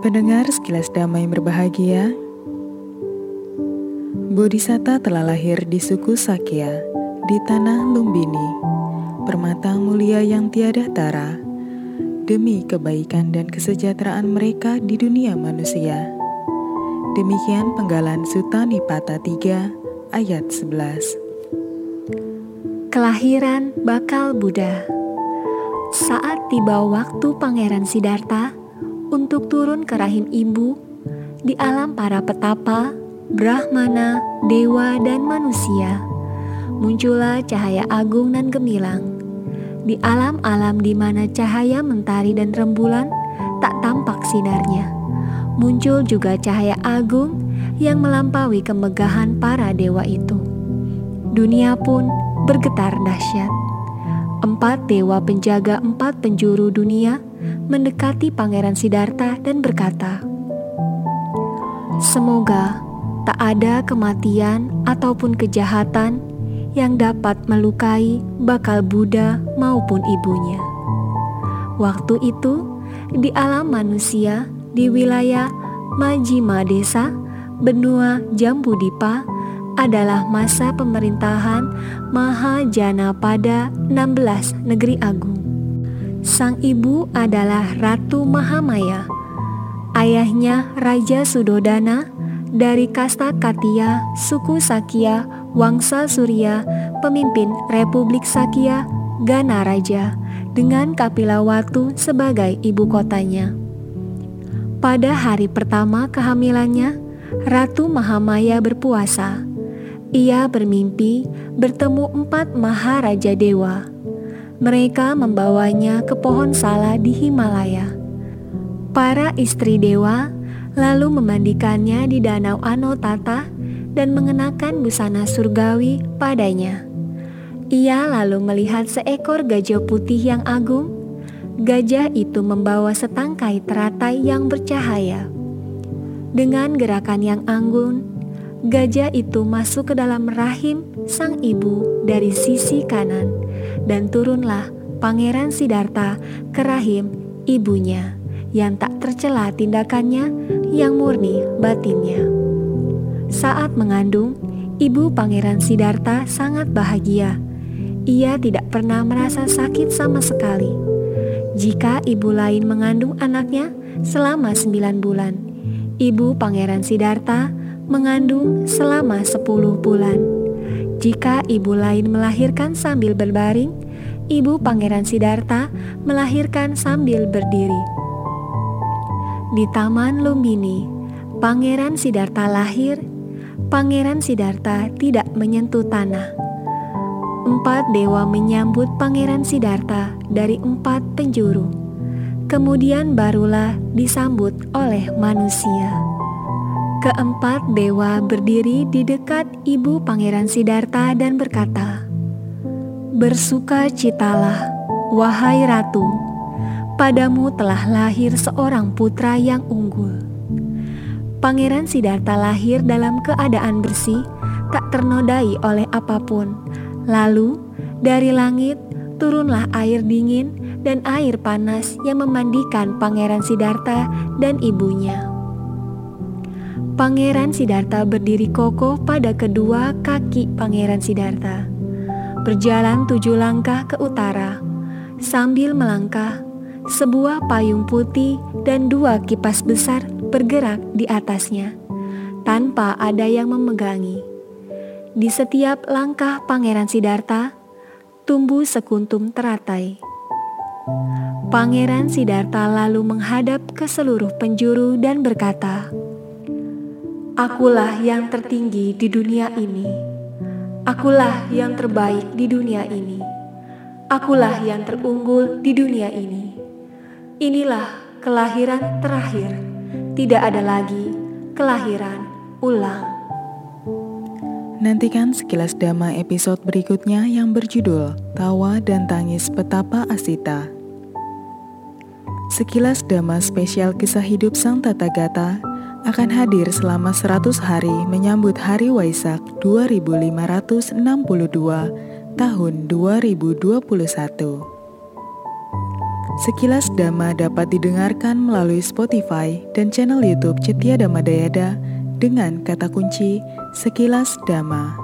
Pendengar sekilas damai berbahagia, Bodhisatta telah lahir di suku Sakya, di tanah Lumbini, permata mulia yang tiada tara, demi kebaikan dan kesejahteraan mereka di dunia manusia. Demikian penggalan Sutta Nipata 3 ayat 11. Kelahiran Bakal Buddha Saat tiba waktu Pangeran Siddhartha untuk turun ke rahim ibu di alam para petapa, brahmana, dewa, dan manusia, muncullah cahaya agung dan gemilang. Di alam-alam di mana cahaya mentari dan rembulan tak tampak sinarnya, muncul juga cahaya agung yang melampaui kemegahan para dewa itu. Dunia pun bergetar dahsyat. Empat dewa penjaga empat penjuru dunia mendekati Pangeran Siddhartha dan berkata, "Semoga tak ada kematian ataupun kejahatan yang dapat melukai bakal Buddha maupun ibunya." Waktu itu, di alam manusia di wilayah Majima Desa, benua Jambudipa, adalah masa pemerintahan Mahajana pada 16 negeri agung. Sang ibu adalah Ratu Mahamaya. Ayahnya Raja Sudodana dari kasta Katia, suku Sakya, Wangsa Surya, pemimpin Republik Sakya, Gana Raja, dengan Kapilawatu sebagai ibu kotanya. Pada hari pertama kehamilannya, Ratu Mahamaya berpuasa ia bermimpi bertemu empat maharaja dewa. Mereka membawanya ke pohon sala di Himalaya. Para istri dewa lalu memandikannya di danau Anotata dan mengenakan busana surgawi padanya. Ia lalu melihat seekor gajah putih yang agung. Gajah itu membawa setangkai teratai yang bercahaya. Dengan gerakan yang anggun, Gajah itu masuk ke dalam rahim sang ibu dari sisi kanan, dan turunlah Pangeran Siddhartha ke rahim ibunya yang tak tercela tindakannya yang murni batinnya. Saat mengandung, ibu Pangeran Siddhartha sangat bahagia. Ia tidak pernah merasa sakit sama sekali. Jika ibu lain mengandung anaknya selama sembilan bulan, ibu Pangeran Siddhartha mengandung selama 10 bulan. Jika ibu lain melahirkan sambil berbaring, ibu Pangeran Siddhartha melahirkan sambil berdiri. Di Taman Lumbini, Pangeran Siddhartha lahir. Pangeran Siddhartha tidak menyentuh tanah. Empat dewa menyambut Pangeran Siddhartha dari empat penjuru. Kemudian barulah disambut oleh manusia. Keempat dewa berdiri di dekat ibu Pangeran Siddhartha dan berkata, Bersuka citalah, wahai ratu, padamu telah lahir seorang putra yang unggul. Pangeran Siddhartha lahir dalam keadaan bersih, tak ternodai oleh apa pun. Lalu, dari langit turunlah air dingin dan air panas yang memandikan Pangeran Siddhartha dan ibunya. Pangeran Siddhartha berdiri kokoh pada kedua kaki Pangeran Siddhartha. Berjalan tujuh langkah ke utara, sambil melangkah, sebuah payung putih dan dua kipas besar bergerak di atasnya, tanpa ada yang memegangi. Di setiap langkah Pangeran Siddhartha, tumbuh sekuntum teratai. Pangeran Siddhartha lalu menghadap ke seluruh penjuru dan berkata, Akulah yang tertinggi di dunia ini. Akulah yang terbaik di dunia ini. Akulah yang terunggul di dunia ini. Inilah kelahiran terakhir. Tidak ada lagi kelahiran ulang. Nantikan sekilas dama episode berikutnya yang berjudul Tawa dan Tangis Petapa Asita. Sekilas dama spesial kisah hidup Sang Tata Gata akan hadir selama 100 hari menyambut Hari Waisak 2562 tahun 2021. Sekilas Dhamma dapat didengarkan melalui Spotify dan channel YouTube Cetia Dhamma Dayada dengan kata kunci Sekilas Dhamma.